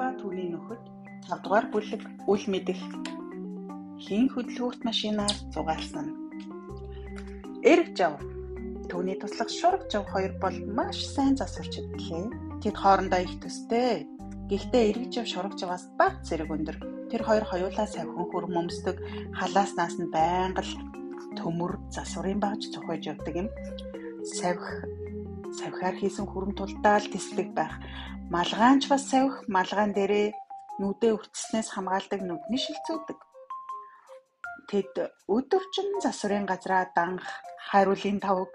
ба түүний нөхөд 5 дугаар бүлэг үл мэдэх хин хөдөлгөөрт машинаар зугаалсан. Эрг жав түүний туслах шург жав хоёр бол маш сайн засварч идлээ. Тэд хоорондоо их төстэй. Гэхдээ эрг жав шург жаваас бага зэрэг өндөр. Тэр хоёр хоёулаа савхан хөрм өмсдөг халааснаас нь байнга л төмөр засварын багж цохойж явдаг юм. Савх савхаар хийсэн хүрэн тулдаал тэслэг байх. Малгаанч бас савх малгаан дээрээ нүдээ өртснээс хамгаалдаг нүдний шилцүүдэг. Тэд өдөржин засварын газраа данх хариулын тавг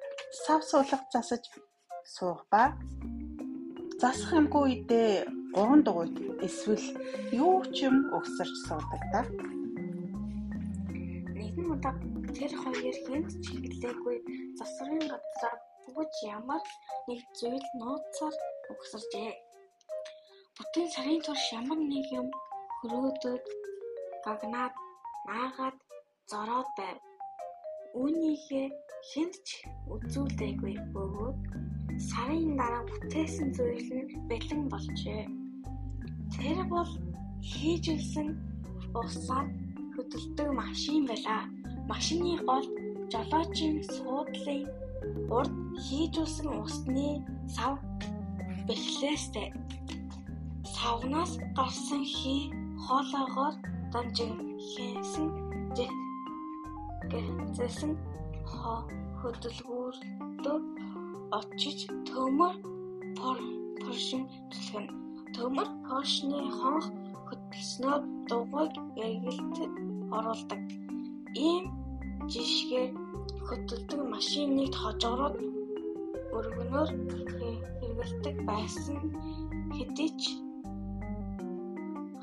сав суулгах засаж суух ба засах юмгүй үедээ гурван дугуйт эсвэл юу ч юм өгсөрч суудаг та. Нэгэн удаа тэр хоёр хэнд ч хэлээгүй засварын газраа бүгд ямар нэг зүйл нууцаар өгсөржээ. Бүтэн сарын турш ямар нэг юм хөрөөдөд гагнаад наагаад зороод байв. Үүнийхээ хэнд ч үзүүлдэггүй бөгөөд сарын дараа бүтээсэн зүйл нь бэлэн болжээ. Тэр бол хийжүүлсэн усаар хөдөлдөг машин байлаа. Машины гол жолоочийн суудлын урд хийжүүлсэн усны сав бэхлээстэй. Савнаас гарсан хий хоолоогоор данжин хийсэн гэзсэн хөдөлгөөртөө очиж төмөр поршин түлхэн. Төмөр поршны хонх хөдөлснөөр дугуйг эргэлтэд оруулдаг. Ийм жишгээр хөдөлдөг машиныг хожоороод өргөнөөр хэрэгэлдэг байсан хэдий ч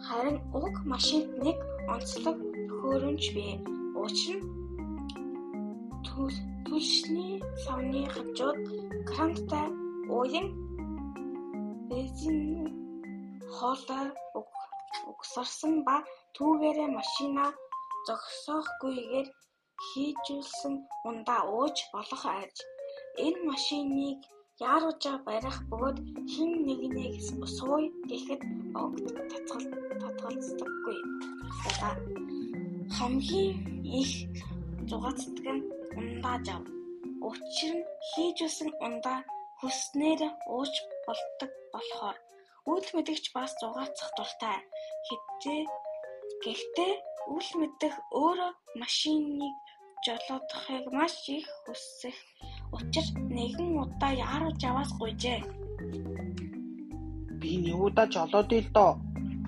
харин уг машинд нэг онцлог төхөөрөмж бий. Учир нь түлшний савны хажууд крантай уян бензин хоолой угсарсан ба түүгээрээ машина зогсоохгүйгээр хийжүүлсэн ундаа ууж болох айж. Энэ машиныг яаруужаа барих бөгөөд хэн нэгнийг сууя гэхэд огт татгалздаггүй. Хамгийн их зугаацдаг нь ундаа жав. Учир нь хийжүүлсэн ундаа хүснээр ууж болдог болохоор үл мэдэгч бас зугаацах дуртай. Хэвтээ гэхдээ үл мэдэх өөрөө машиныг жолоодохыг маш их хүсэх учир нэгэн удаа яаруу жаваас гуйжээ. Би нэг удаа жолоодъё л доо.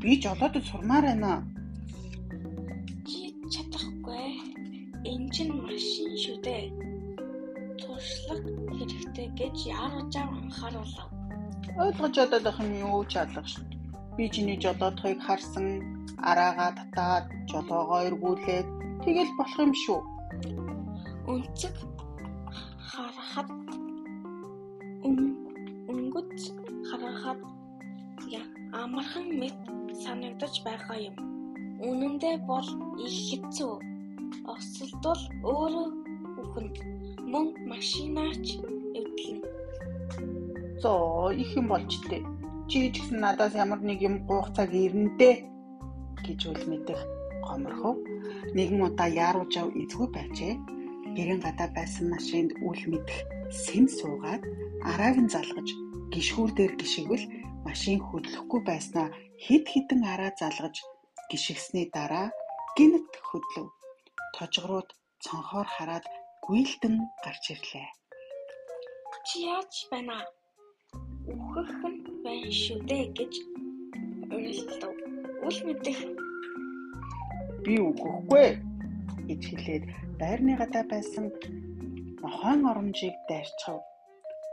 Би жолоодод сурмаар байна. Чи чадахгүй. Энэ чинь машин шүү дээ. Туршлага хэрэгтэй гэж яаруу жав анхааруулав. Ойлгож чадах юм юу ч алга шүү. Би чиний жолоодохыг харсан араагаа татаад жолоогоо эргүүлээд тэгэл болох юм шүү өнцөг харахад өнгөц харахад амархан мэт санагдаж байгаа юм. Үнэндээ бол их хэцүү. Осолдвол өөрөө үхэнд мөн машинаач эвдлэн. Зоо их юм болж тээ. Чи ч гэсэн надаас ямар нэг юм гуух цаг ирнэ гэж үл мэдэх гоморхов. Нэгэн удаа яаруу жав эзгүй байжээ. Гэрэн гадаа байсан машинд үл мэдэх сэм суугаад арааг нь залгаж гişгүүр дээр гიშгвэл машин хөдлөхгүй байснаа хид хідэн араа залгаж гიშгсний дараа гинт хөдлөв. Тожгрууд цонхоор хараад гүйлдэн гарч ирлээ. Чи яаж байна? Үхэх нь байна шүү дээ гэж уриалдав. Үл мэдэх би үхэхгүй гэж хэлээд байрны гадаа байсан нохойн оромжийг дайрчав.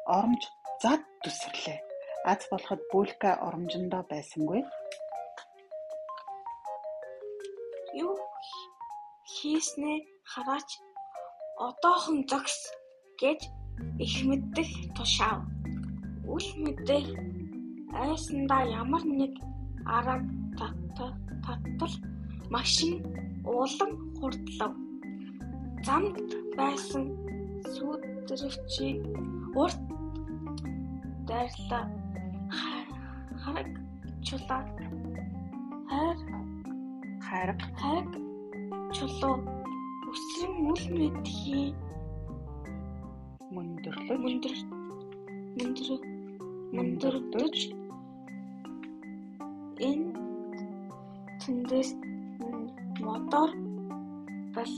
Оромж зад төсөрлөө. Аз болоход бүлка оромжондоо байсангүй. Юу хийснээ хараач одоохон зогс гэж их мэддэг тушаав. Үл мэдээ айсандаа ямар нэг арга татал машин уулан хурдлав. Замд байсан сүйдрэгчийг урт дайрлаа. Хараг чулаа хайр хайрга хайг чулуу өсрөн үл мэдхийн мөндөрлөж мөндөр мөндөр мөндөрдөж энэ тэндээс мотор бас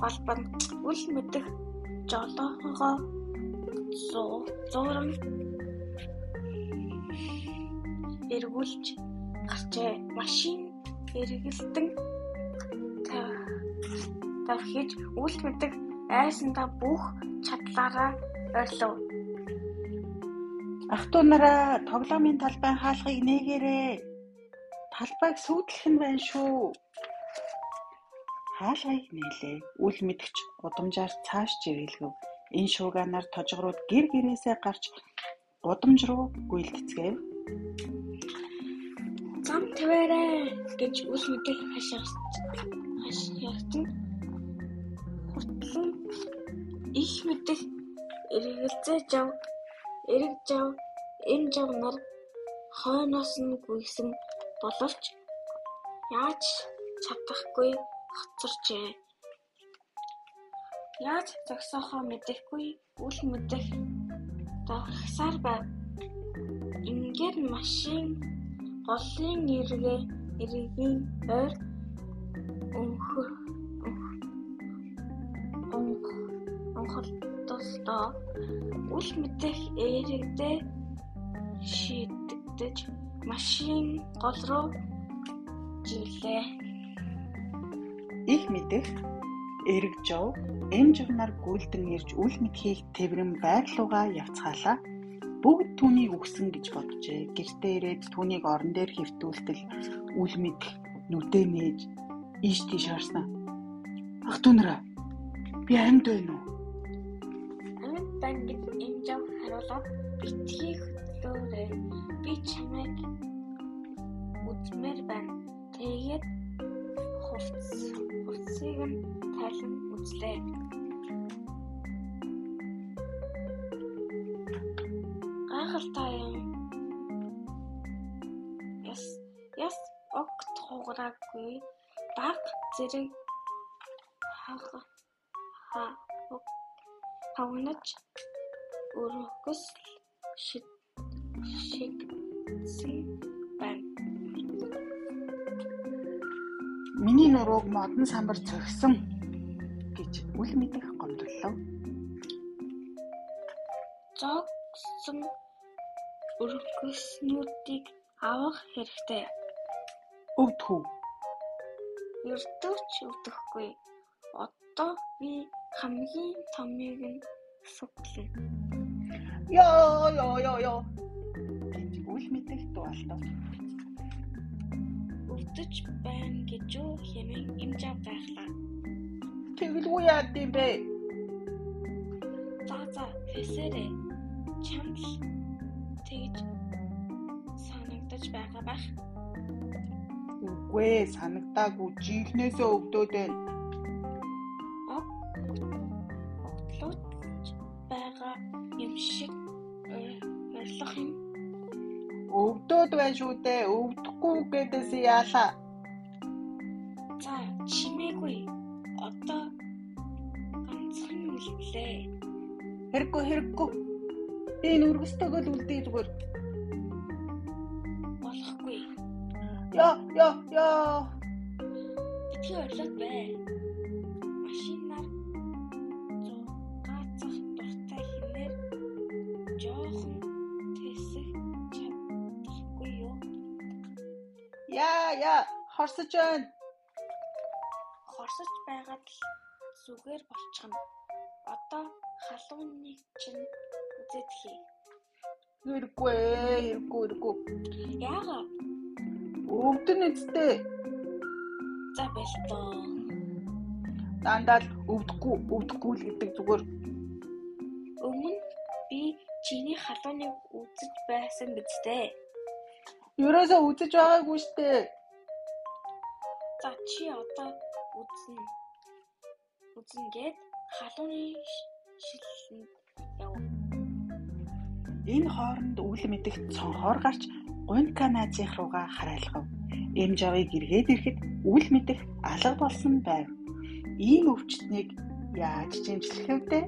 балбан үл мэдэх жолоогоо зууран эргүүлж гарчээ. Машин эргэлдэн тавхиж үл мэдэх айсандаа бүх чадлаараа ойрлов. Ах トゥ нараа тоглоомын талбай хаалхыг нээгээрээ. Талбайг сүйтлэх нь байна шүү. Хаалгыг нээлээ. Үл мэдгч удамжаар цааш жирэлгэв. Энэ шууганаар тожгорууд гэр гэрээсээ гарч гудамж руу гүйлтцгээв. Зам тавиарай гэж үл мэдэх хашаагт хашаагт хүртлэн их мэдэх эргэлзээ жав эрэг жав энэ жав нар хойноос нь гүйсэн боловч яаж чадахгүй хоцорчээ. Яаж зогсоохоо мэдэхгүй үл мэдэх давхсаар байв. Ингээд машин голын эргээ эргийн ойр өнхөр онхолтолдоо үл мэдэх эрэгдээ шийдэгдэж машин гол руу жилээ. Их мэдэх эрэг жов эм журнаар гүйлдэн ирж үл мэдхийг тэврэн байрлууга явцгаалаа. Бүгд түүнийг үгсэн гэж боджээ. Гэртээ ирээд түүнийг орон дээр хэвтүүлтэл үл мэдэх нүдэ нээж ийш тийш харсан. Ах түнраа би амьд байна уу? Амьд байна гэж энэ жав хариулаад битгий хөдлөөрэй. Би чамайг үзмээр байна. Тэгээд хувцс хувцсыг нь тайлан үзлээ. Гайхалтай юм. Яс яс огт хугараагүй баг зэрэг хага ха хавнаж өргөс шиг шигсэн байна. Миний нурууг модон самбар цогсон гэж үл мэдэх гомдлоо. Зогсон өргөснүүдийг авах хэрэгтэй. Өвдөхүү. Өртөөч өвдөхгүй. Одоо би хамгийн томыг нь суглана. Ёо ёо ёо ёо үл мэдэх дуалтав. Өвдөж байна гэж юу хэмээн имжав гайхлаа. Тэгвэл юу яад юм бэ? За за фэсэрэ чамд тэгж санагдаж байгаа бах. Үгүй ээ, санагдаагүй. Жихнээсээ өвдөөд байна. Огтлууч байгаа юм шиг ой- ойрлох юм. Өвдөөд байна шүү дээ. Өвдөхгүй гэдээс яалаа. За чимээгүй. Одоо ганцхан үлдлээ. Хэрэггүй хэрэггүй. Энэ үргэстэйгөө л үлдээ зүгээр. Болохгүй. Яа яа яа. Битгий орлоод бай. Яа яа. Хорсож байна. Хорсож байгаад л зүгээр болчихно. Одоо халууныг чинь үзээд хий. Хэрэггүй ээ, хэрэггүй хэрэггүй. Яагаад? Өвдөн үсттэй. За бэлтoo. Дандаа л өвдөхгүй, өвдөхгүй л гэдэг зүгээр. Өмнө би чиний халууныг үзэж байсан биз дээ. Ерөөсөө үзэж байгаагүй штэ. За чи одоо үзнэ. Үзнгээд халууны шилэнд яв. Энэ хооронд үл мэдэх цонхоор гарч Гунка наазих руугаа харайлгав. Эмжавыг эргээд ирэхэд үл мэдэх алга болсон байв. Ийм өвчтнийг яаж дэмжлэх вэ?